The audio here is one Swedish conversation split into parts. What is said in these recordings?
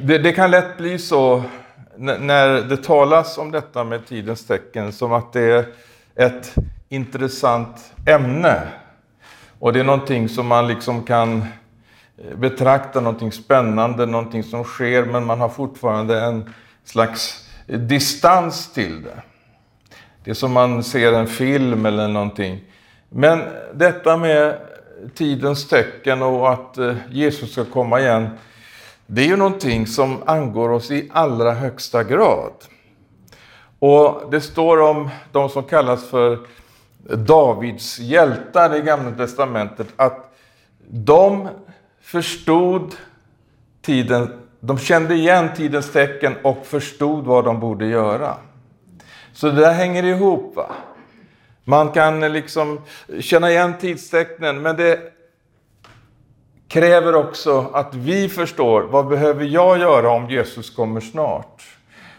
det, det kan lätt bli så när det talas om detta med tidens tecken som att det är ett intressant ämne. Och det är någonting som man liksom kan eh, betrakta, någonting spännande, någonting som sker, men man har fortfarande en slags distans till det. Det är som man ser en film eller någonting. Men detta med tidens tecken och att eh, Jesus ska komma igen, det är ju någonting som angår oss i allra högsta grad. Och det står om de som kallas för Davids hjältar i Gamla Testamentet att de förstod tiden, de kände igen tidens tecken och förstod vad de borde göra. Så det där hänger ihop. Va? Man kan liksom känna igen tidstecknen, men det kräver också att vi förstår vad behöver jag göra om Jesus kommer snart?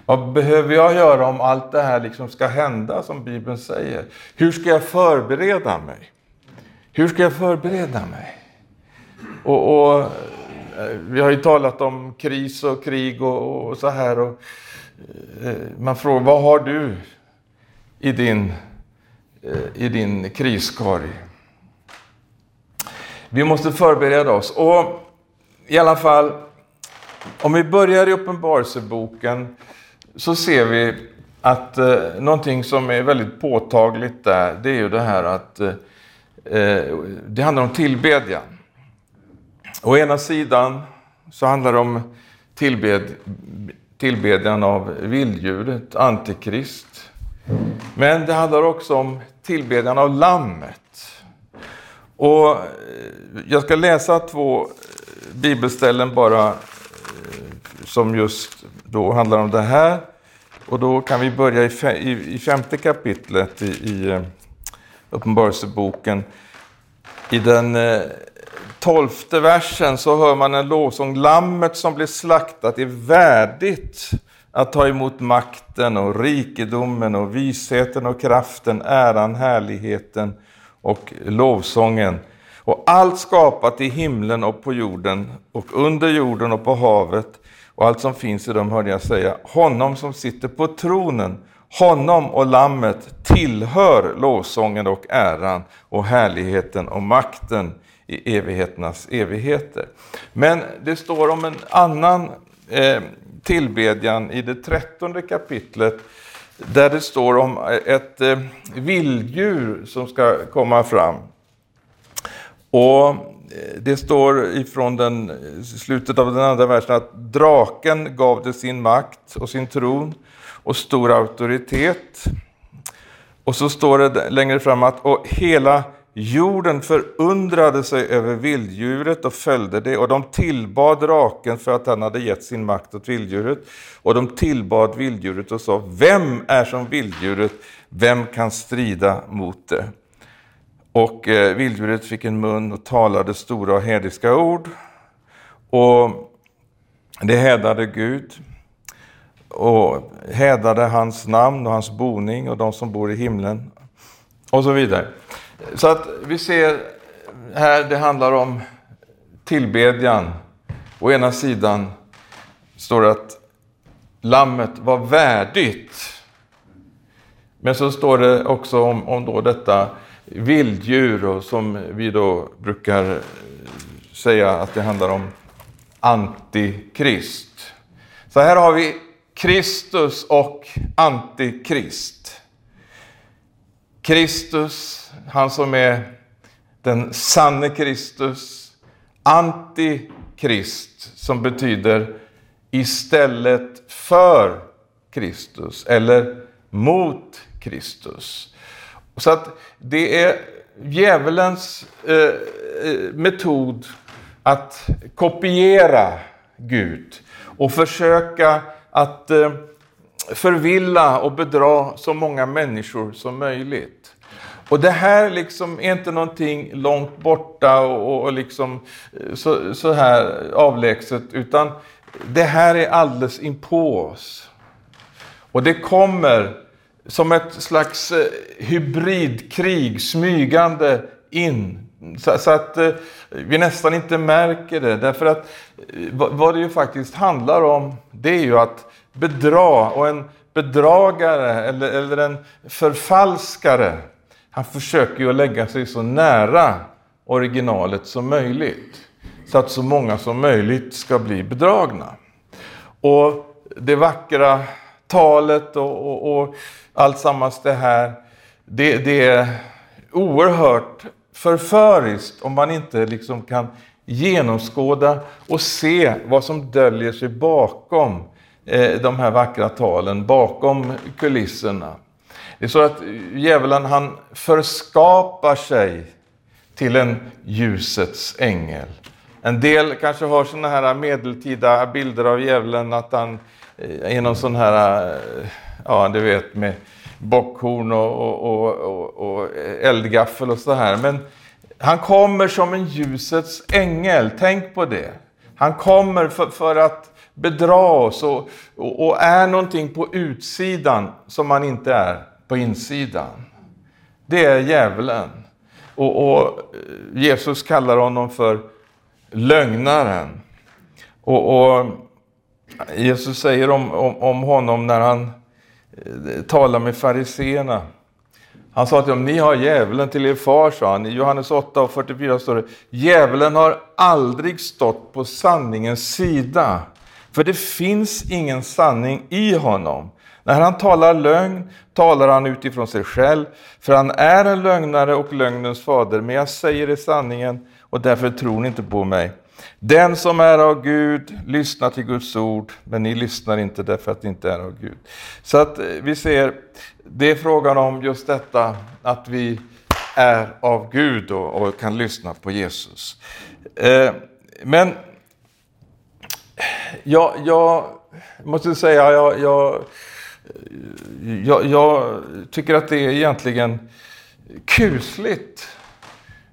Vad behöver jag göra om allt det här liksom ska hända som Bibeln säger? Hur ska jag förbereda mig? Hur ska jag förbereda mig? Och, och eh, vi har ju talat om kris och krig och, och så här. Och, eh, man frågar, vad har du i din, eh, i din kriskorg? Vi måste förbereda oss. Och i alla fall, om vi börjar i Uppenbarelseboken så ser vi att eh, någonting som är väldigt påtagligt där, det är ju det här att eh, eh det handlar om tillbedjan. Å ena sidan så handlar det om tillbed, tillbedjan av vilddjuret, Antikrist. Men det handlar också om tillbedjan av Lammet. Och eh, jag ska läsa två eh, bibelställen bara eh, som just då handlar om det här. Och då kan vi börja i femte kapitlet i, i Uppenbarelseboken. I den tolfte versen så hör man en lovsång. Lammet som blir slaktat är värdigt att ta emot makten och rikedomen och visheten och kraften, äran, härligheten och lovsången. Och allt skapat i himlen och på jorden och under jorden och på havet och allt som finns i dem hörde jag säga, honom som sitter på tronen, honom och lammet tillhör lovsången och äran och härligheten och makten i evigheternas evigheter. Men det står om en annan eh, tillbedjan i det trettonde kapitlet där det står om eh, ett eh, vilddjur som ska komma fram. Och eh, det står ifrån den, eh, slutet av den andra versen att draken gav det sin makt och sin tron och stor auktoritet. Och så står det längre fram att och hela Jorden förundrade sig över vilddjuret och följde det, och de tillbad draken för att han hade gett sin makt åt vilddjuret. Och de tillbad vilddjuret och sa, vem är som vilddjuret? Vem kan strida mot det? Och eh, vilddjuret fick en mun och talade stora och hädiska ord. Och det hädade Gud och hädade hans namn och hans boning och de som bor i himlen och så vidare. Så att vi ser här, det handlar om tillbedjan. Å ena sidan står det att lammet var värdigt. Men så står det också om, om då detta vilddjur och som vi då brukar säga att det handlar om antikrist. Så här har vi Kristus och antikrist. Kristus, han som är den sanne Kristus. Antikrist, som betyder istället för Kristus eller mot Kristus. Så att det är djävulens eh, eh metod att kopiera Gud och försöka att eh, förvilla och bedra så många människor som möjligt. Och det här liksom är inte någonting långt borta och, och liksom eh, så, så här avlägset, utan det här är alldeles inpå oss. Och det kommer som ett slags eh, hybridkrig smygande in Så, så att eh, vi nästan inte märker det. Därför att eh, vad, vad det ju faktiskt handlar om, det är ju att bedra. Och en bedragare eller, eller en förfalskare, han försöker ju att lägga sig så nära originalet som möjligt. Så att så många som möjligt ska bli bedragna. Och det vackra talet och, och, och allt sammans det här, det, det är oerhört förföriskt om man inte liksom kan genomskåda och se vad som döljer sig bakom eh, de här vackra talen, bakom kulisserna. Det är så att djävulen han förskapar sig till en ljusets ängel. En del kanske har sådana här medeltida bilder av djävulen, att han eh, är någon sån här, eh, ja du vet med bockhorn och, och, och, och eldgaffel och så här. Men han kommer som en ljusets ängel, tänk på det. Han kommer för, för att bedra oss och, och, är någonting på utsidan som han inte är på insidan. Det är djävulen. Och, och eh, Jesus kallar honom för lögnaren. Och, och Jesus säger om, om, om, honom när han eh, talar med fariseerna. Han sa till dem, ni har djävulen till er far, sa han. I Johannes 8 och 44 står det, djävulen har aldrig stått på sanningens sida. För det finns ingen sanning i honom. När han talar lögn talar han utifrån sig själv, för han är en lögnare och lögnens fader. Men jag säger er sanningen och därför tror ni inte på mig. Den som är av Gud lyssnar till Guds ord, men ni lyssnar inte därför att ni inte är av Gud. Så att eh, vi ser, det är frågan om just detta att vi är av Gud och, och kan lyssna på Jesus. Eh, men jag, jag måste säga, jag, jag, jag, jag tycker att det är egentligen kusligt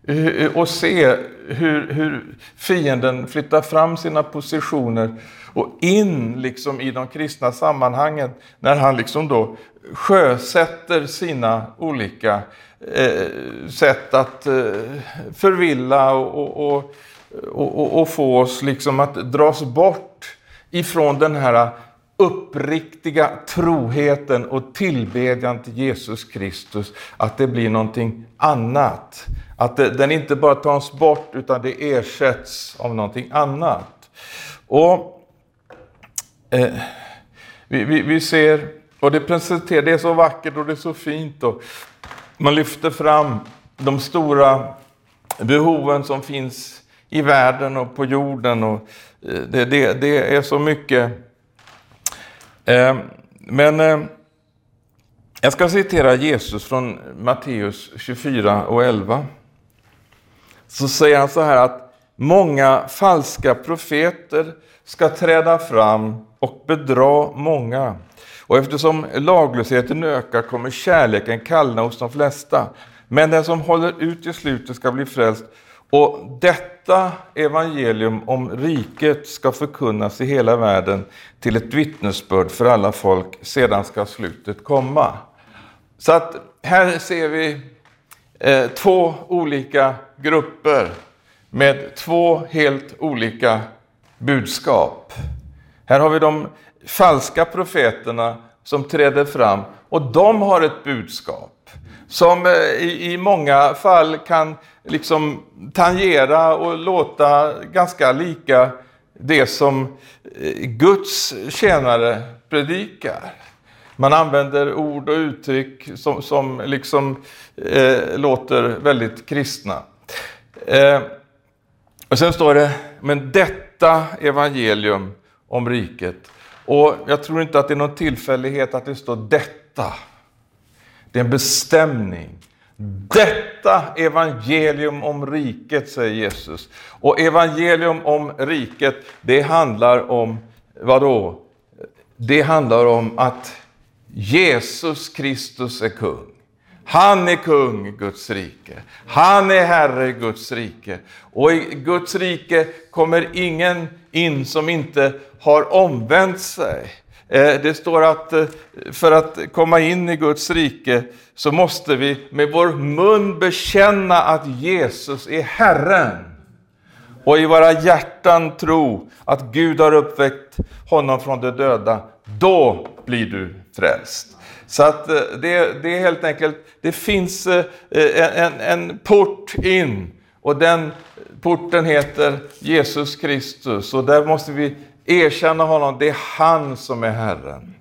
eh, och se hur, hur fienden flyttar fram sina positioner och in liksom i de kristna sammanhangen när han liksom då sjösätter sina olika eh, sätt att eh, förvilla och, och, och, och, få oss liksom att dras bort ifrån den här uppriktiga troheten och tillbedjan till Jesus Kristus, att det blir någonting annat. Att det, den inte bara tas bort utan det ersätts av någonting annat. Och eh, vi, vi, vi, ser, och det presenterar, det är så vackert och det är så fint. Och man lyfter fram de stora behoven som finns i världen och på jorden. Och eh, det, det, det är så mycket. Eh, men eh, jag ska citera Jesus från Matteus 24 och 11 så säger han så här att många falska profeter ska träda fram och bedra många. Och eftersom laglösheten ökar kommer kärleken kallna hos de flesta. Men den som håller ut till slutet ska bli frälst. Och detta evangelium om riket ska förkunnas i hela världen till ett vittnesbörd för alla folk. Sedan ska slutet komma. Så att här ser vi eh, två olika grupper med två helt olika budskap. Här har vi de falska profeterna som träder fram och de har ett budskap som eh, i, i många fall kan liksom tangera och låta ganska lika det som eh, Guds tjänare predikar. Man använder ord och uttryck som, som liksom eh, låter väldigt kristna. Eh, och sen står det, men detta evangelium om riket. Och jag tror inte att det är någon tillfällighet att det står detta. Det är en bestämning. Detta evangelium om riket, säger Jesus. Och evangelium om riket, det handlar om vad då? Det handlar om att Jesus Kristus är kung. Han är kung i Guds rike. Han är herre i Guds rike. Och i Guds rike kommer ingen in som inte har omvänt sig. Eh, det står att eh, för att komma in i Guds rike så måste vi med vår mun bekänna att Jesus är Herren och i våra hjärtan tro att Gud har uppväckt honom från de döda. Då blir du frälst. Så att eh, det, det är helt enkelt, det finns en, en port in och den porten heter Jesus Kristus och där måste vi erkänna honom, det är han som är Herren.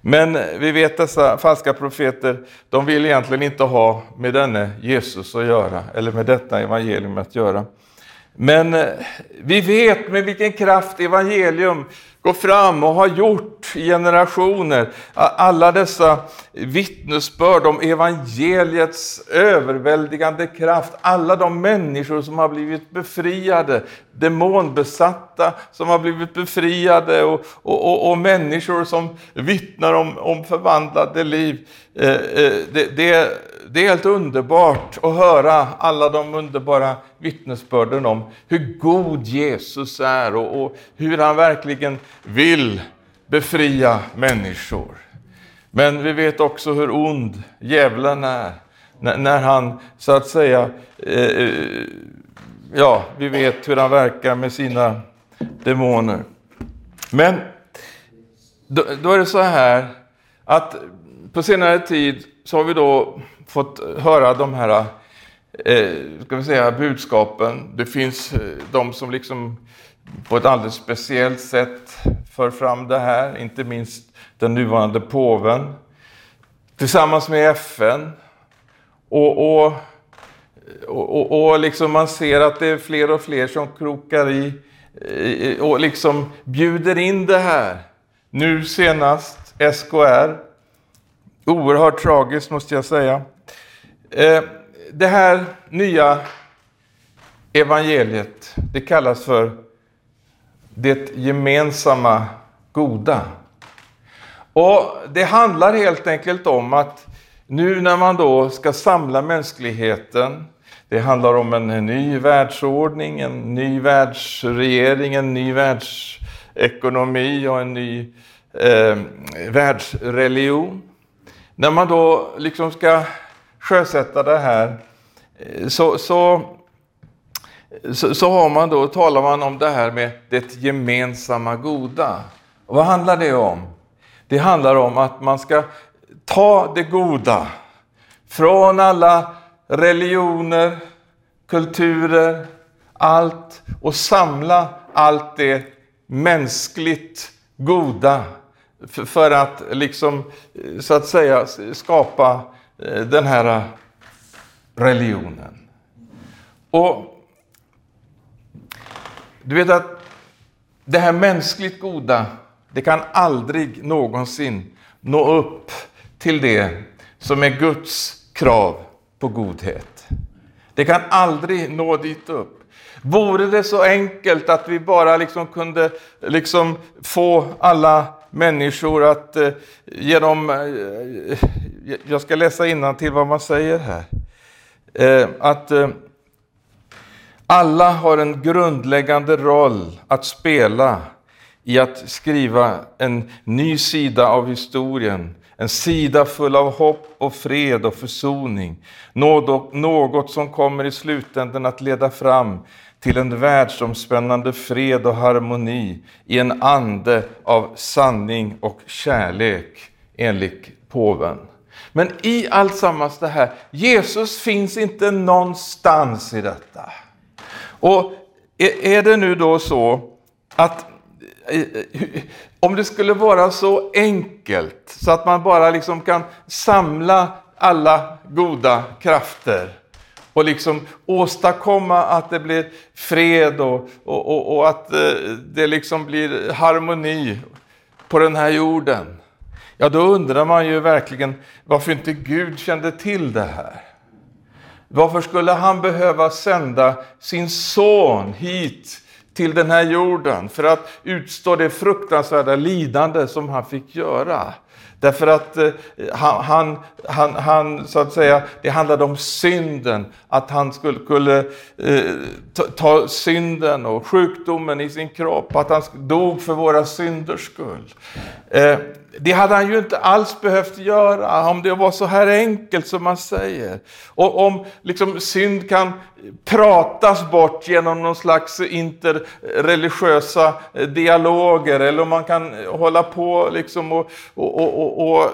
Men vi vet dessa falska profeter, de vill egentligen inte ha med denne Jesus att göra, eller med detta evangelium att göra. Men eh, vi vet med vilken kraft evangelium gå fram och har gjort i generationer. Alla dessa vittnesbörd om evangeliets överväldigande kraft. Alla de människor som har blivit befriade, demonbesatta som har blivit befriade och, och, och, och människor som vittnar om, om förvandlade liv. Eh, eh, det, det, det är helt underbart att höra alla de underbara vittnesbörden om hur god Jesus är och, och hur han verkligen vill befria människor. Men vi vet också hur ond djävulen är när han så att säga, eh, eh, ja, vi vet hur han verkar med sina demoner. Men då, då är det så här att på senare tid så har vi då fått höra de här eh, ska vi säga, budskapen. Det finns eh, de som liksom på ett alldeles speciellt sätt för fram det här, inte minst den nuvarande påven, tillsammans med FN. Och, och, och, och liksom man ser att det är fler och fler som krokar i och liksom bjuder in det här. Nu senast SKR. Oerhört tragiskt måste jag säga. Eh, det här nya evangeliet, det kallas för det gemensamma goda. Och Det handlar helt enkelt om att nu när man då ska samla mänskligheten, det handlar om en ny världsordning, en ny världsregering, en ny världsekonomi och en ny eh, världsreligion. När man då liksom ska sjösätta det här eh, så, så, så, så, har man då, talar man om det här med det gemensamma goda. Och vad handlar det om? Det handlar om att man ska ta det goda från alla religioner, kulturer, allt och samla allt det mänskligt goda för att liksom eh, så att säga skapa eh, den här eh, religionen. Och du vet att det här mänskligt goda, det kan aldrig någonsin nå upp till det som är Guds krav på godhet. Det kan aldrig nå dit upp. Vore det så enkelt att vi bara liksom kunde liksom få alla människor att eh, genom... Eh, eh jag ska läsa till vad man säger här. Eh, att eh, alla har en grundläggande roll att spela i att skriva en ny sida av historien. En sida full av hopp och fred och försoning. Något som kommer i slutändan att leda fram till en världsomspännande fred och harmoni i en ande av sanning och kärlek, enligt påven. Men i allt sammans det här, Jesus finns inte någonstans i detta. Och är det nu då så att eh, eh, om det skulle vara så enkelt så att man bara liksom kan samla alla goda krafter och liksom åstadkomma att det blir fred och, och, och, och att eh, det liksom blir harmoni på den här jorden. Ja, då undrar man ju verkligen varför inte Gud kände till det här. Varför skulle han behöva sända sin son hit till den här jorden för att utstå det fruktansvärda lidande som han fick göra. Därför att eh, han, han, han, så att säga, det handlade om synden. Att han skulle, skulle eh, ta, ta, synden och sjukdomen i sin kropp. Att han dog för våra synders skull. Eh, det hade han ju inte alls behövt göra om det var så här enkelt som man säger. Och om liksom synd kan pratas bort genom någon slags interreligiösa dialoger eller om man kan hålla på liksom och, och, och, och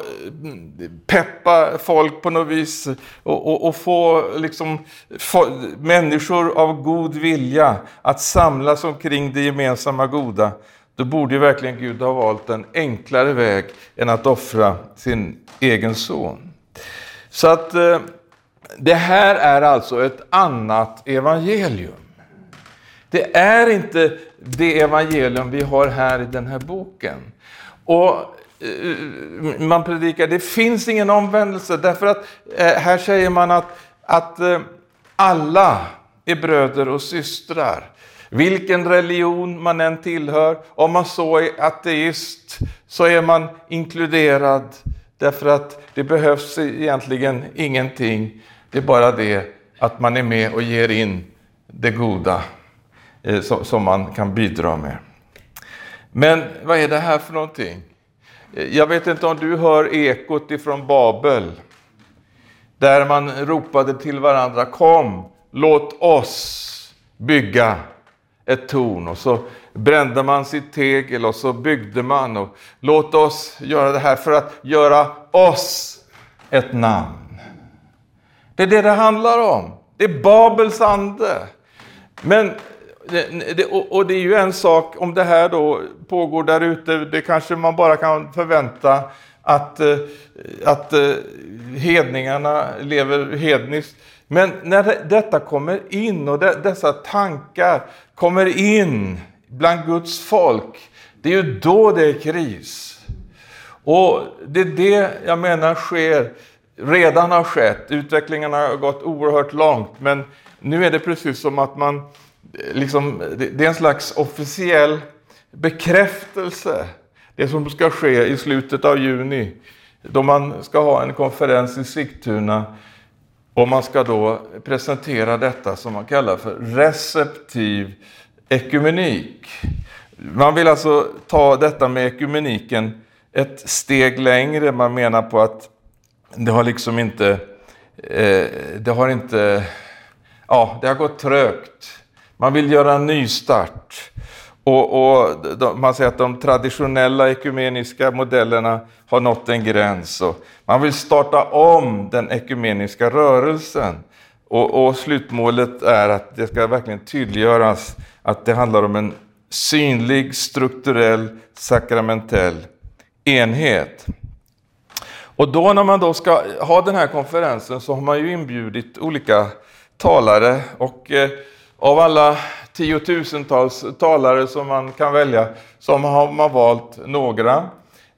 peppa folk på något vis och, få liksom, få, människor av god vilja att samlas omkring det gemensamma goda då borde ju verkligen Gud ha valt en enklare väg än att offra sin egen son. Så att eh, det här är alltså ett annat evangelium. Det är inte det evangelium vi har här i den här boken. Och eh, man predikar, det finns ingen omvändelse därför att eh, här säger man att, att alla är bröder och systrar. Vilken religion man än tillhör, om man så är ateist, så är man inkluderad därför att det behövs egentligen ingenting. Det är bara det att man är med och ger in det goda eh, som man kan bidra med. Men vad är det här för någonting? Eh, jag vet inte om du hör ekot ifrån Babel, där man ropade till varandra, kom, låt oss bygga ett torn och så brände man sitt tegel och så byggde man och låt oss göra det här för att göra oss ett namn. Det är det det handlar om. Det är Babels ande. Men det, och det är ju en sak om det här då pågår där ute, det kanske man bara kan förvänta att, eh, att eh, hedningarna lever hedniskt. Men när detta kommer in och dessa tankar kommer in bland Guds folk, det är ju då det är kris. Och det är det jag menar sker, redan har skett. Utvecklingen har gått oerhört långt, men nu är det precis som att man, eh, liksom, det är en slags officiell bekräftelse. Det som ska ske i slutet av juni, då man ska ha en konferens i Sigtuna och man ska då presentera detta som man kallar för receptiv ekumenik. Man vill alltså ta detta med ekumeniken ett steg längre. Man menar på att det har liksom inte, eh, det har inte, ja, det har gått trögt. Man vill göra en nystart. Och, och de, man säger att de traditionella ekumeniska modellerna har nått en gräns. Och man vill starta om den ekumeniska rörelsen. Och, och, slutmålet är att det ska verkligen tydliggöras att det handlar om en synlig, strukturell, sakramentell enhet. Och då när man då ska ha den här konferensen så har man ju inbjudit olika talare och eh, av alla tiotusentals talare som man kan välja som har man valt några.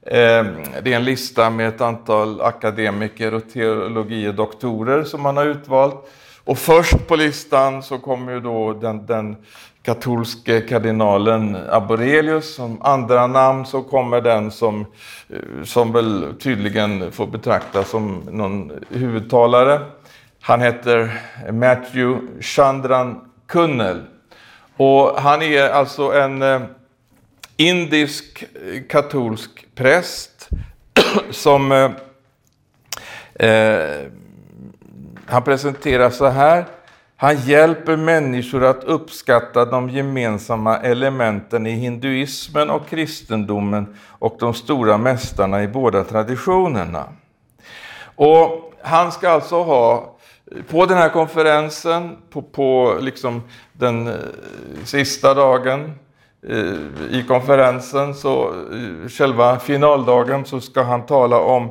Ehm, det är en lista med ett antal akademiker och teologidoktorer som man har utvalt. Och först på listan så kommer ju då den, den katolske kardinalen Aborelius. Som andra namn så kommer den som, som väl tydligen får betraktas som någon huvudtalare. Han heter Matthew Chandran Kunnel. Och han är alltså en eh, indisk eh, katolsk präst som eh, eh, han presenterar så här. Han hjälper människor att uppskatta de gemensamma elementen i hinduismen och kristendomen och de stora mästarna i båda traditionerna. Och han ska alltså ha på den här konferensen, på, på liksom den eh, sista dagen eh, i konferensen, så eh, själva finaldagen, så ska han tala om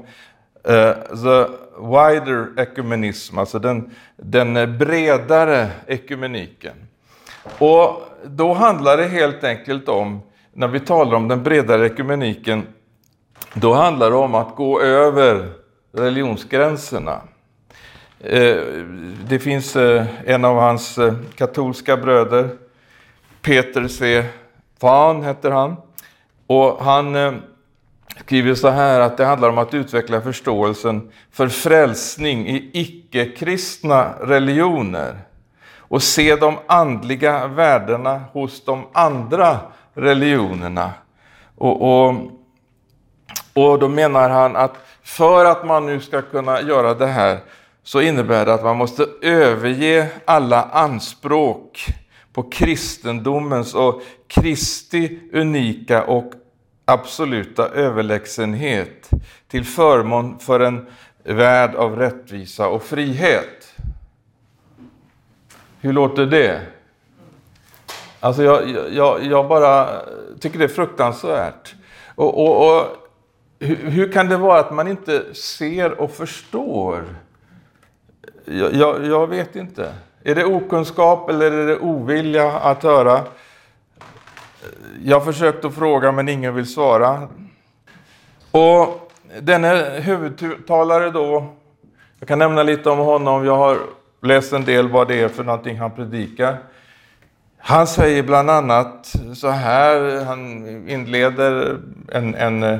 uh, the wider ecumenism, alltså den, den bredare ekumeniken. Och då handlar det helt enkelt om, när vi talar om den bredare ekumeniken, då handlar det om att gå över religionsgränserna. Eh, det finns eh, en av hans eh, katolska bröder, Peter C. Fan heter han. Och han skriver så här att det handlar om att utveckla förståelsen för frälsning i icke-kristna religioner och se de andliga värdena hos de andra religionerna. Och, och, och då menar han att för att man nu ska kunna göra det här så innebär det att man måste överge alla anspråk på kristendomens och Kristi unika och absoluta överlägsenhet till förmån för en värld av rättvisa och frihet. Hur låter det? Alltså jag, jag, jag bara tycker det är fruktansvärt. Och, och, och hur, hur, kan det vara att man inte ser och förstår? Jag, jag, vet inte. Är det okunskap eller är det ovilja att höra? Jag försökte att fråga men ingen vill svara. Och denne huvudtalare då, jag kan nämna lite om honom, jag har läst en del vad det är för någonting han predikar. Han säger bland annat så här, han inleder en, en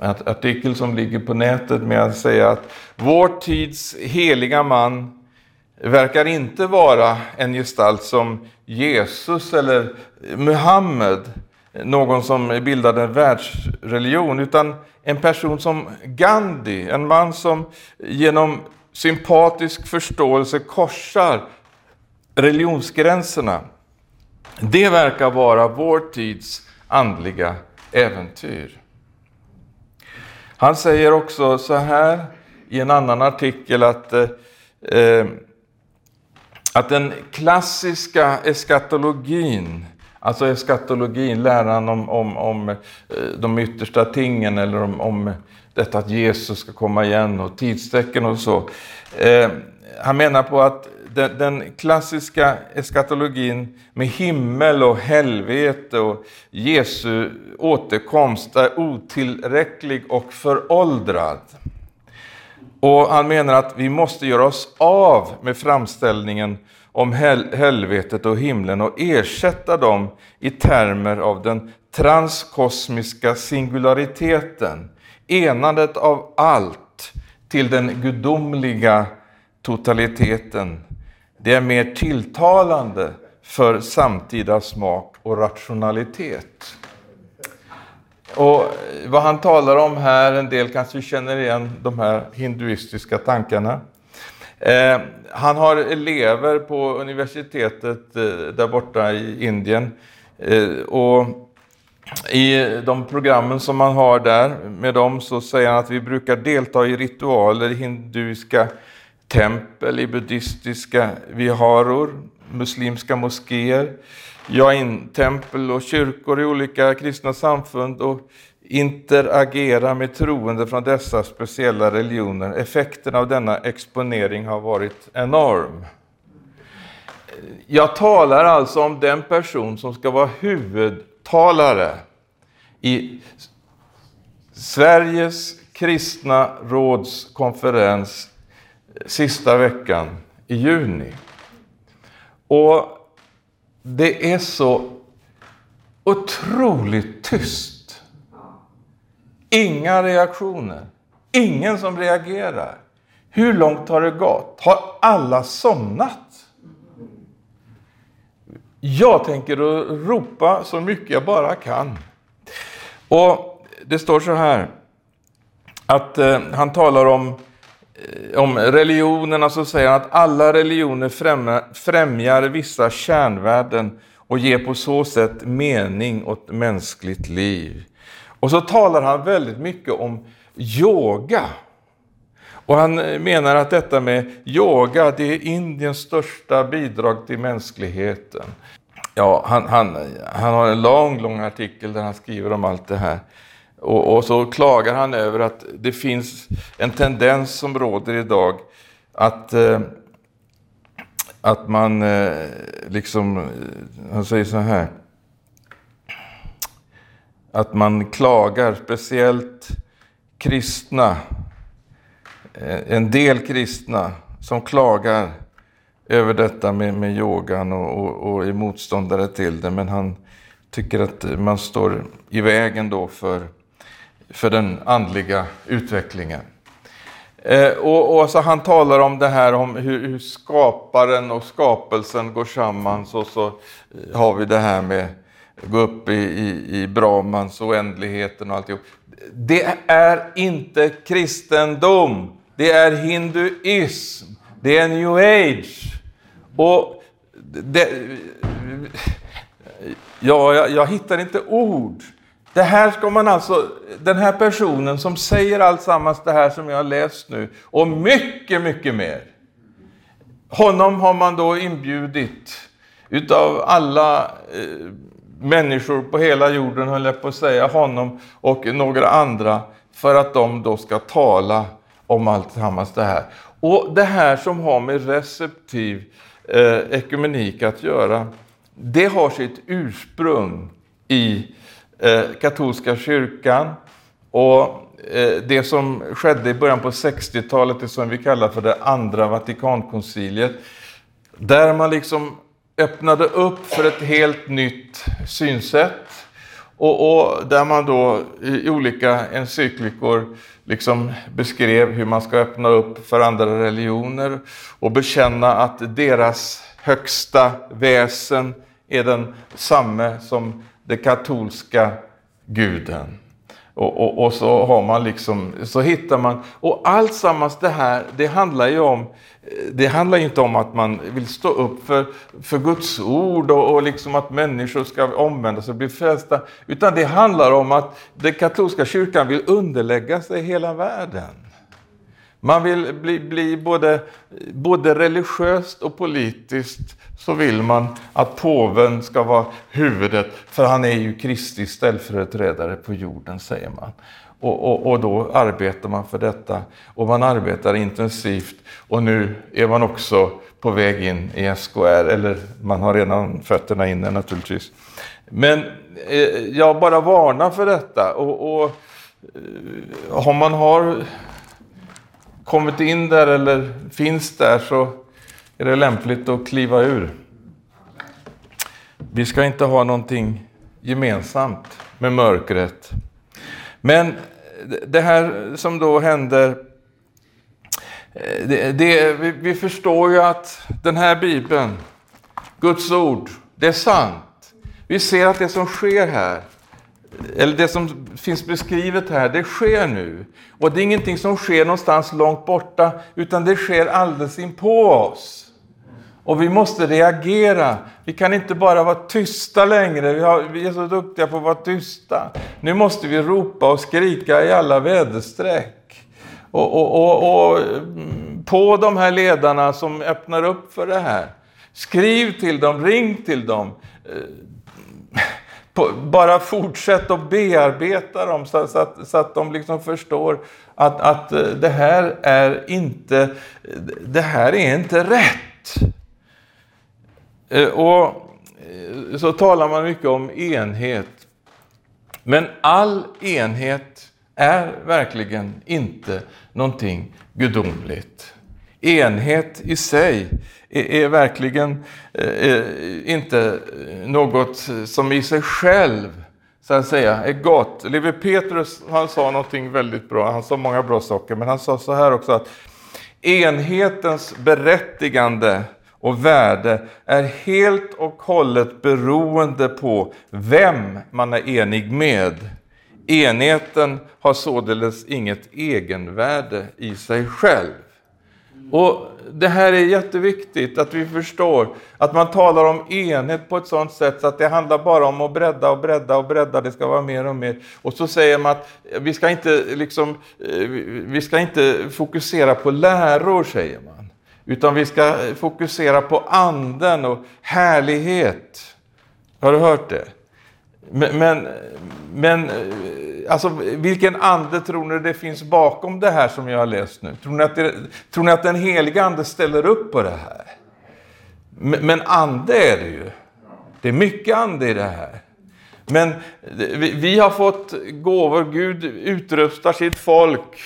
artikel som ligger på nätet med att säga att vår tids heliga man verkar inte vara en gestalt som Jesus eller Muhammed, någon som bildade en världsreligion, utan en person som Gandhi, en man som genom sympatisk förståelse korsar religionsgränserna. Det verkar vara vår tids andliga äventyr. Han säger också så här i en annan artikel att eh, eh att den klassiska eskatologin, alltså eskatologin, läran om, om, om eh, de yttersta tingen eller om, om detta att Jesus ska komma igen och tidstecken och så. Eh, han menar på att den, den, klassiska eskatologin med himmel och helvete och Jesu återkomst är otillräcklig och föråldrad. Och han menar att vi måste göra oss av med framställningen om hel helvetet och himlen och ersätta dem i termer av den transkosmiska singulariteten, enandet av allt till den gudomliga totaliteten. Det är mer tilltalande för samtida smak och rationalitet. Och vad han talar om här, en del kanske känner igen de här hinduistiska tankarna. Eh, han har elever på universitetet eh, där borta i Indien. Eh, och I de programmen som man har där med dem så säger han att vi brukar delta i ritualer hinduiska tempel, i buddhistiska viharor, muslimska moskéer jain-tempel och kyrkor i olika kristna samfund och interagera med troende från dessa speciella religioner. Effekten av denna exponering har varit enorm. Jag talar alltså om den person som ska vara huvudtalare i Sveriges kristna råds konferens sista veckan i juni. Och det är så otroligt tyst. Inga reaktioner. Ingen som reagerar. Hur långt har det gått? Har alla somnat? Jag tänker ropa så mycket jag bara kan. Och Det står så här att eh, han talar om Eh, om religionerna så säger han att alla religioner främjar vissa kärnvärden och ger på så sätt mening åt mänskligt liv. Och så talar han väldigt mycket om yoga. Och han eh, menar att detta med yoga, det är Indiens största bidrag till mänskligheten. Ja, han, han, han har en lång, lång artikel där han skriver om allt det här. Och, och, så klagar han över att det finns en tendens som råder idag att, eh, att man eh, liksom, eh, han säger så här, att man klagar, speciellt kristna, eh, en del kristna som klagar över detta med, med yogan och, och, och är motståndare till det. Men han tycker att man står i vägen då för, för den andliga utvecklingen. Eh, och, och så han talar om det här om hur, hur skaparen och skapelsen går samman. Så, så eh, har vi det här med gå upp i, i, i Brahmans oändligheten och alltihop. Det är inte kristendom. Det är hinduism. Det är new age. Och det, ja, jag, jag hittar inte ord. Det här ska man alltså, den här personen som säger alltsammans det här som jag har läst nu och mycket, mycket mer. Honom har man då inbjudit utav alla eh, människor på hela jorden, höll jag på att säga, honom och några andra, för att de då ska tala om alltsammans det här. Och det här som har med receptiv eh, ekumenik att göra, det har sitt ursprung i eh, katolska kyrkan. Och eh, det som skedde i början på 60-talet, det som vi kallar för det andra Vatikankonciliet, där man liksom öppnade upp för ett helt nytt synsätt. Och, och, där man då i olika encyklikor liksom beskrev hur man ska öppna upp för andra religioner och bekänna att deras högsta väsen är den samme som den katolska guden. Och, och, och, så har man liksom, så hittar man, och allt sammans det här, det handlar ju om, det handlar inte om att man vill stå upp för, för Guds ord och, och liksom att människor ska omvända sig och bli frälsta, utan det handlar om att den katolska kyrkan vill underlägga sig hela världen. Man vill bli, bli både, både religiöst och politiskt så vill man att påven ska vara huvudet, för han är ju Kristi ställföreträdare på jorden, säger man. Och, och, och, då arbetar man för detta och man arbetar intensivt och nu är man också på väg in i SKR, eller man har redan fötterna inne naturligtvis. Men eh, jag bara varnar för detta och, och eh, om man har kommit in där eller finns där så är det lämpligt att kliva ur. Vi ska inte ha någonting gemensamt med mörkret. Men det här som då händer, eh, det, det, vi, vi förstår ju att den här bibeln, Guds ord, det är sant. Vi ser att det som sker här, eller det som finns beskrivet här, det sker nu. Och det är ingenting som sker någonstans långt borta, utan det sker alldeles inpå oss. Och vi måste reagera. Vi kan inte bara vara tysta längre. Vi, har, vi, är så duktiga på att vara tysta. Nu måste vi ropa och skrika i alla väderstreck. Och, och, och, och mm, på de här ledarna som öppnar upp för det här. Skriv till dem, ring till dem. Eh, bara fortsätt att bearbeta dem så, så, att, så att de liksom förstår att, att eh, det här är inte, det här är inte rätt. Eh, och eh, så talar man mycket om enhet. Men all enhet är verkligen inte någonting gudomligt. Enhet i sig är, är verkligen eh, inte något som i sig själv så att säga är gott. Levi Petrus han sa någonting väldigt bra, han sa många bra saker, men han sa så här också att enhetens berättigande och värde är helt och hållet beroende på vem man är enig med. Enheten har således inget egenvärde i sig själv. Och Det här är jätteviktigt att vi förstår att man talar om enhet på ett sådant sätt så att det handlar bara om att bredda och bredda och bredda, det ska vara mer och mer. Och så säger man att vi ska inte, liksom, eh, vi ska inte fokusera på läror, säger man. Utan vi ska fokusera på anden och härlighet. Har du hört det? Men, men, men eh, alltså, vilken ande tror ni det finns bakom det här som jag har läst nu? Tror ni att, det, tror ni att den heliga ande ställer upp på det här? Men, men ande är det ju. Det är mycket ande i det här. Men eh, vi, vi har fått gåvor, Gud utrustar sitt folk.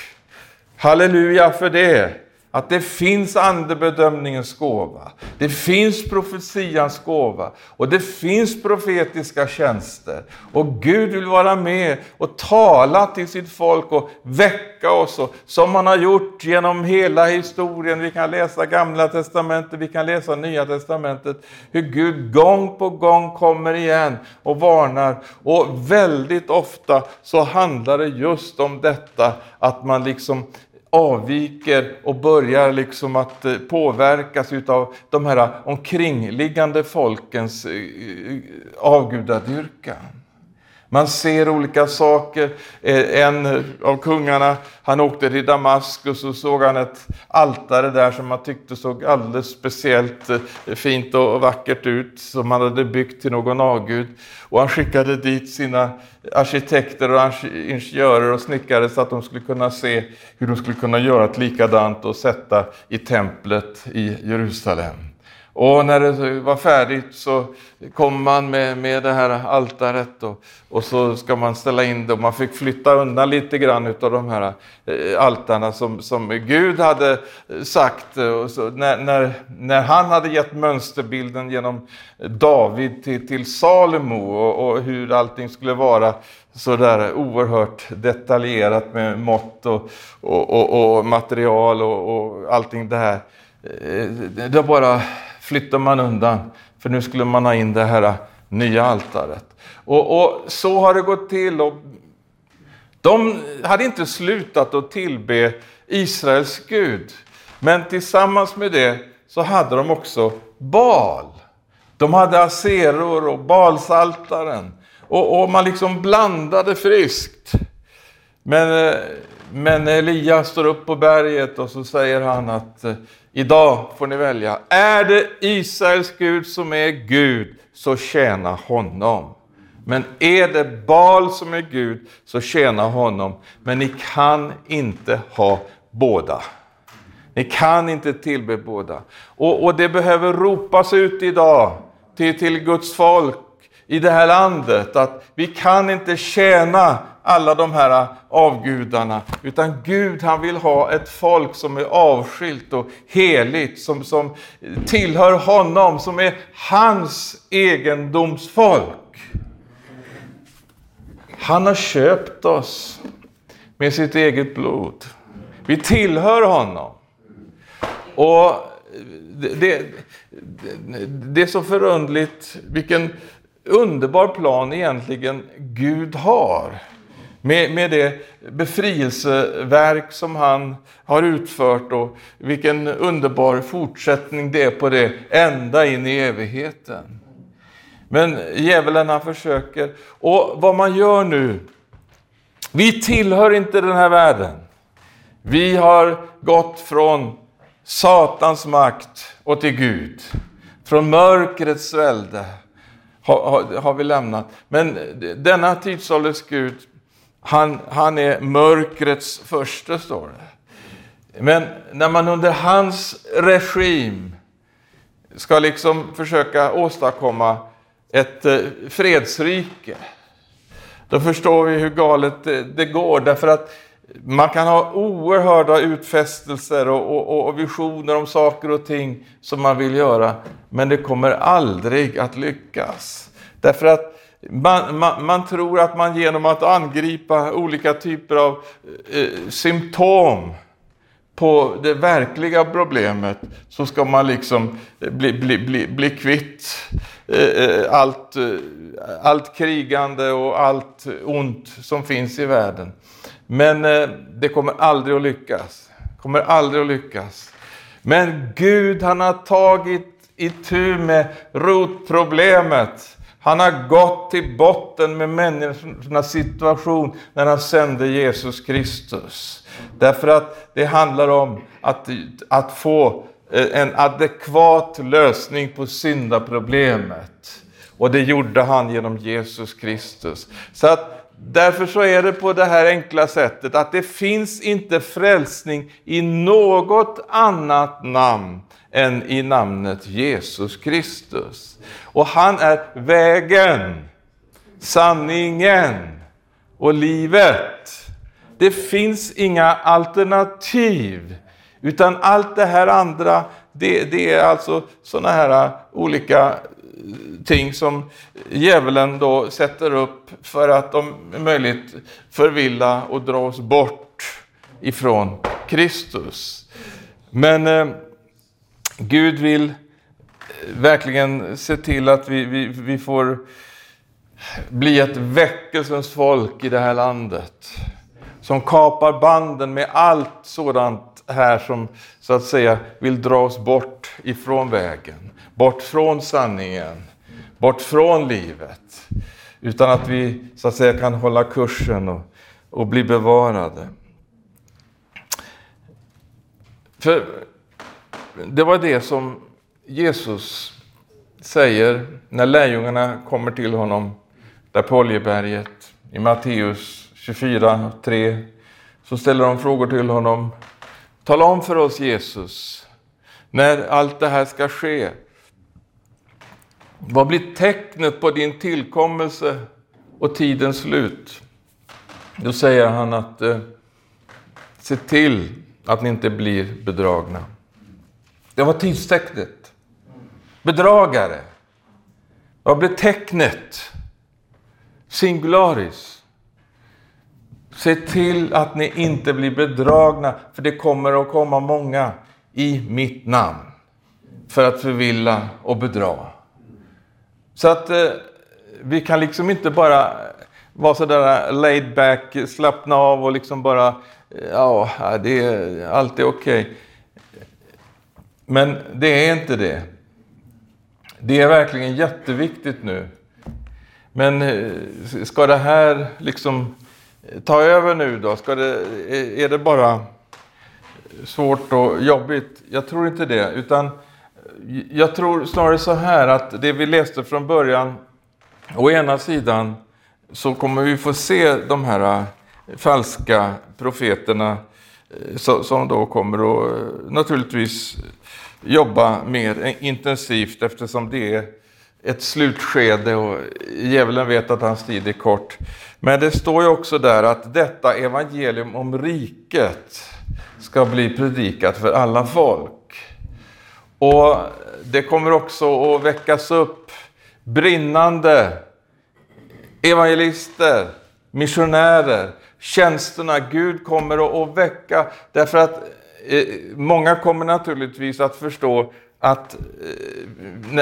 Halleluja för det att det finns andebedömningens gåva, det finns profetians gåva och det finns profetiska tjänster. Och Gud vill vara med och tala till sitt folk och väcka oss, och, som han har gjort genom hela historien. Vi kan läsa Gamla Testamentet, vi kan läsa Nya Testamentet, hur Gud gång på gång kommer igen och varnar. Och väldigt ofta så handlar det just om detta att man liksom avviker och börjar liksom att eh, påverkas utav de här omkringliggande folkens eh, eh, avgudadyrkan. Man ser olika saker. Eh, en av kungarna, han åkte till Damaskus och såg han ett altare där som han tyckte såg alldeles speciellt eh, fint och vackert ut, som han hade byggt till någon avgud. Och han skickade dit sina arkitekter och ingenjörer och snickare så att de skulle kunna se hur de skulle kunna göra ett likadant och sätta i templet i Jerusalem. Och när det var färdigt så kom man med, med det här altaret och, och så ska man ställa in det och man fick flytta undan lite grann av de här eh, altarna som, som Gud hade eh, sagt. Och så, när, när, när han hade gett mönsterbilden genom David till, till Salomo och, och hur allting skulle vara så där oerhört detaljerat med mått och, och, och, och material och, och allting det här. Eh, det bara flyttar man undan, för nu skulle man ha in det här äh, nya altaret. Och, och så har det gått till. Och de hade inte slutat att tillbe Israels Gud, men tillsammans med det så hade de också Bal. De hade aseror och balsaltaren. Och, och, man liksom blandade friskt. Men, äh, men Elias står upp på berget och så säger han att eh, Idag får ni välja. Är det Israels Gud som är Gud, så tjäna honom. Men är det Bal som är Gud, så tjäna honom. Men ni kan inte ha båda. Ni kan inte tillbe båda. Och, och det behöver ropas ut idag till, till Guds folk i det här landet att vi kan inte tjäna alla de här avgudarna. Utan Gud han vill ha ett folk som är avskilt och heligt, som, som tillhör honom, som är hans egendomsfolk. Han har köpt oss med sitt eget blod. Vi tillhör honom. Och det, det, det är så förundligt vilken underbar plan egentligen Gud har. Med, med det befrielseverk som han har utfört och vilken underbar fortsättning det är på det ända in i evigheten. Men djävulen han försöker. Och vad man gör nu, vi tillhör inte den här världen. Vi har gått från Satans makt och till Gud. Från mörkrets välde har, har, har vi lämnat. Men denna tidsålders Gud, han, han är mörkrets första, står det. Men när man under hans regim ska liksom försöka åstadkomma ett eh, fredsrike, då förstår vi hur galet det, det går. Därför att man kan ha oerhörda utfästelser och, och, och, visioner om saker och ting som man vill göra, men det kommer aldrig att lyckas. Därför att man, man, man, tror att man genom att angripa olika typer av eh, symptom på det verkliga problemet så ska man liksom eh, bli, bli, bli, bli kvitt eh, eh, allt, eh, allt krigande och allt ont som finns i världen. Men eh, det kommer aldrig att lyckas. kommer aldrig att lyckas. Men Gud han har tagit itu med rotproblemet. Han har gått till botten med människornas situation när han sände Jesus Kristus. Därför att det handlar om att, att få eh, en adekvat lösning på syndaproblemet. Och det gjorde han genom Jesus Kristus. Så att Därför så är det på det här enkla sättet att det finns inte frälsning i något annat namn än i namnet Jesus Kristus. Och han är vägen, sanningen och livet. Det finns inga alternativ Utan allt det här andra, det, det är alltså sådana här olika ting som djävulen då sätter upp för att om möjligt förvilla och dra oss bort ifrån Kristus. Men eh, Gud vill eh, verkligen se till att vi, vi, vi får bli ett väckelsens folk i det här landet. Som kapar banden med allt sådant här som så att säga vill dra oss bort ifrån vägen. Bort från sanningen. Bort från livet. Utan att vi så att säga kan hålla kursen och, och bli bevarade. För det var det som Jesus säger när lärjungarna kommer till honom där på Oljeberget i Matteus 24, 3. Så ställer de frågor till honom. Tala om för oss Jesus, när allt det här ska ske. Vad blir tecknet på din tillkommelse och tidens slut? Då säger han att eh, se till att ni inte blir bedragna. Det var tidstecknet. Bedragare. Vad blir tecknet? Singularis. Se till att ni inte blir bedragna, för det kommer att komma många i mitt namn för att förvilla och bedra. Så att eh, vi kan liksom inte bara vara sådär eh, laid back, slappna av och liksom bara, eh, ja, det är, allt är okej. Okay. Men det är inte det. Det är verkligen jätteviktigt nu. Men eh, ska det här liksom ta över nu då? Ska det, är det bara svårt och jobbigt? Jag tror inte det. Utan jag tror snarare så här att det vi läste från början, å ena sidan så kommer vi få se de här äh, falska profeterna äh, som då kommer att äh, naturligtvis jobba mer intensivt eftersom det är ett slutskede och djävulen vet att hans tid är kort. Men det står ju också där att detta evangelium om riket ska bli predikat för alla folk. Och det kommer också att väckas upp brinnande evangelister, missionärer, tjänsterna. Gud kommer att väcka, därför att eh, många kommer naturligtvis att förstå att eh,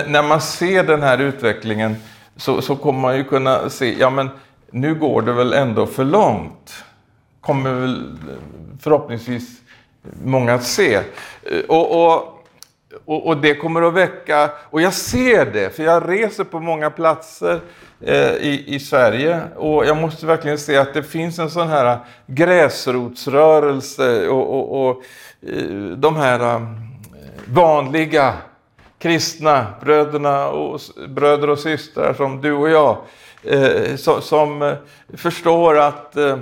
när man ser den här utvecklingen så, så kommer man ju kunna se, ja men nu går det väl ändå för långt. Kommer väl eh, förhoppningsvis många att se. Eh, och, och, och, och, det kommer att väcka, och jag ser det, för jag reser på många platser eh, i, i Sverige och jag måste verkligen se att det finns en sån här gräsrotsrörelse och, och, och de här vanliga kristna bröderna och, bröder och systrar som du och jag, eh, som, som förstår att, eh,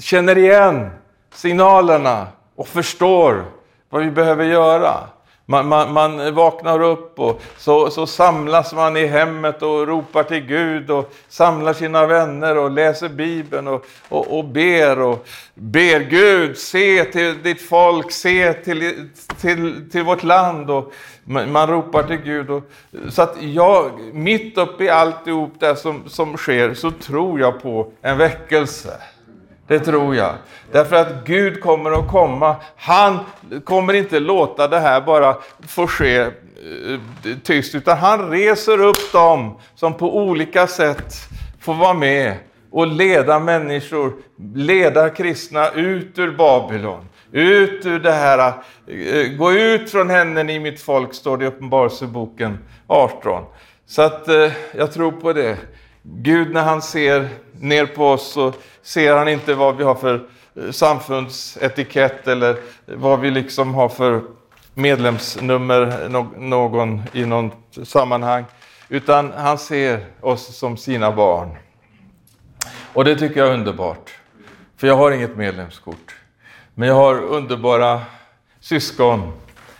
känner igen signalerna och förstår vad vi behöver göra. Man, man, man, vaknar upp och så, så samlas man i hemmet och ropar till Gud och samlar sina vänner och läser Bibeln och, och, och ber och ber Gud, se till ditt folk, se till, till, till vårt land. Och man, man ropar till Gud. Och, så att jag, mitt uppe i alltihop det som, som sker så tror jag på en väckelse. Det tror jag. Därför att Gud kommer att komma. Han kommer inte låta det här bara få ske eh, tyst, utan han reser upp dem som på olika sätt får vara med och leda människor, leda kristna ut ur Babylon. Ut ur det här, eh, gå ut från henne i mitt folk, står det i Uppenbarelseboken 18. Så att eh, jag tror på det. Gud när han ser ner på oss så ser han inte vad vi har för eh, samfundsetikett eller vad vi liksom har för medlemsnummer någon i något sammanhang. Utan han ser oss som sina barn. Och det tycker jag är underbart. För jag har inget medlemskort. Men jag har underbara syskon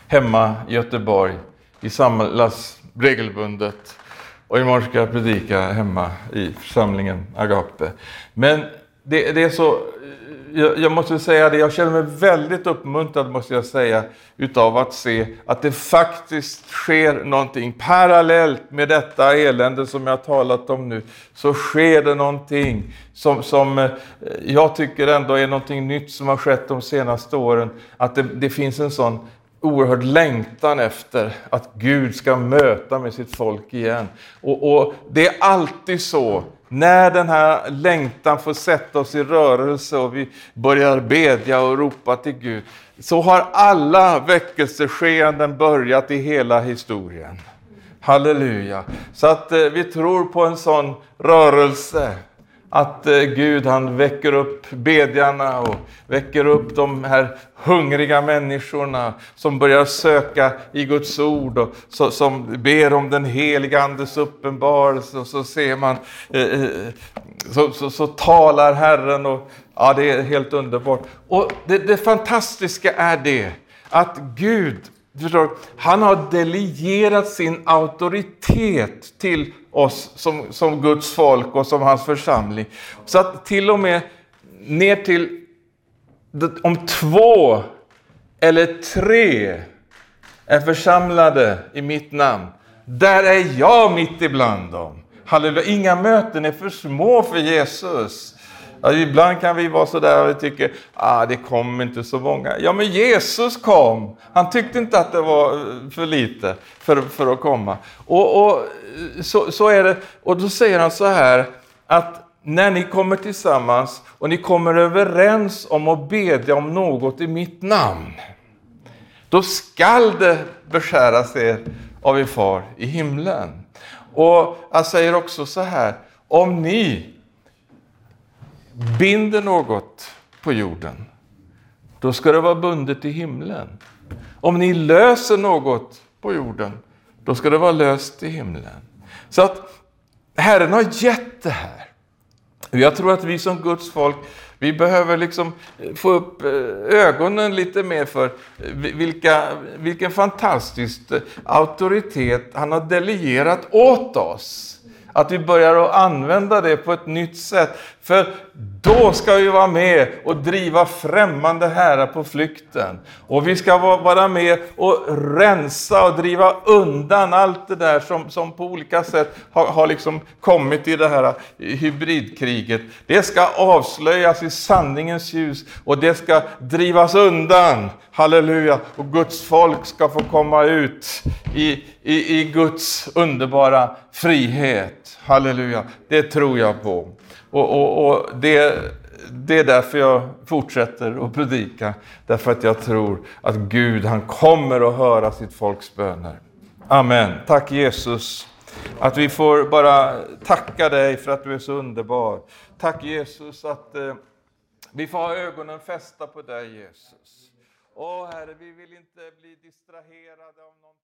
hemma i Göteborg. Vi samlas regelbundet. Och imorgon ska jag predika hemma i församlingen Agape. Men det, det är så, jag, jag, måste säga det, jag känner mig väldigt uppmuntrad måste jag säga utav att se att det faktiskt sker någonting parallellt med detta elände som jag talat om nu. Så sker det någonting som, som eh, jag tycker ändå är någonting nytt som har skett de senaste åren. Att det, det finns en sån oerhörd längtan efter att Gud ska möta med sitt folk igen. Och, och, Det är alltid så när den här längtan får sätta oss i rörelse och vi börjar bedja och ropa till Gud, så har alla väckelseskeenden börjat i hela historien. Halleluja! Så att eh, vi tror på en sån rörelse att eh, Gud han väcker upp bedjarna och väcker upp de här hungriga människorna som börjar söka i Guds ord och så, som ber om den heliga Andes uppenbarelse och så ser man, eh, eh så, så, så, talar Herren och ja, det är helt underbart. Och det, det fantastiska är det att Gud Förstår, han har delegerat sin auktoritet till oss som, som Guds folk och som hans församling. Så att till och med ner till om två eller tre är församlade i mitt namn, där är jag mitt ibland dem. Halleluja, inga möten är för små för Jesus. Alltså, ibland kan vi vara sådär och tycka ah, det kom inte så många. Ja, men Jesus kom. Han tyckte inte att det var eh, för lite för, för att komma. Och, och eh, så, så är det. Och då säger han så här att när ni kommer tillsammans och ni kommer överens om att bedja om något i mitt namn, då skall det beskäras er av er far i himlen. Och han säger också så här, om ni binder något på jorden, då ska det vara bundet i himlen. Om ni löser något på jorden, då ska det vara löst i himlen. Så att Herren har gett det här. Jag tror att vi som Guds folk, vi behöver liksom eh, få upp eh, ögonen lite mer för eh, vilka, vilken fantastisk auktoritet han har delegerat åt oss. Att vi börjar att använda det på ett nytt sätt. För då ska vi vara med och driva främmande herrar på flykten. Och vi ska vara med och rensa och driva undan allt det där som, som på olika sätt har, har liksom kommit i det här eh, hybridkriget. Det ska avslöjas i sanningens ljus och det ska drivas undan. Halleluja! Och Guds folk ska få komma ut i, i, i Guds underbara frihet. Halleluja! Det tror jag på. Och, och, och det, det är därför jag fortsätter att predika. Därför att jag tror att Gud, han kommer att höra sitt folks böner. Amen. Tack Jesus. Att vi får bara tacka dig för att du är så underbar. Tack Jesus att eh, vi får ha ögonen fästa på dig Jesus. Åh Herre, vi vill inte bli distraherade av någon.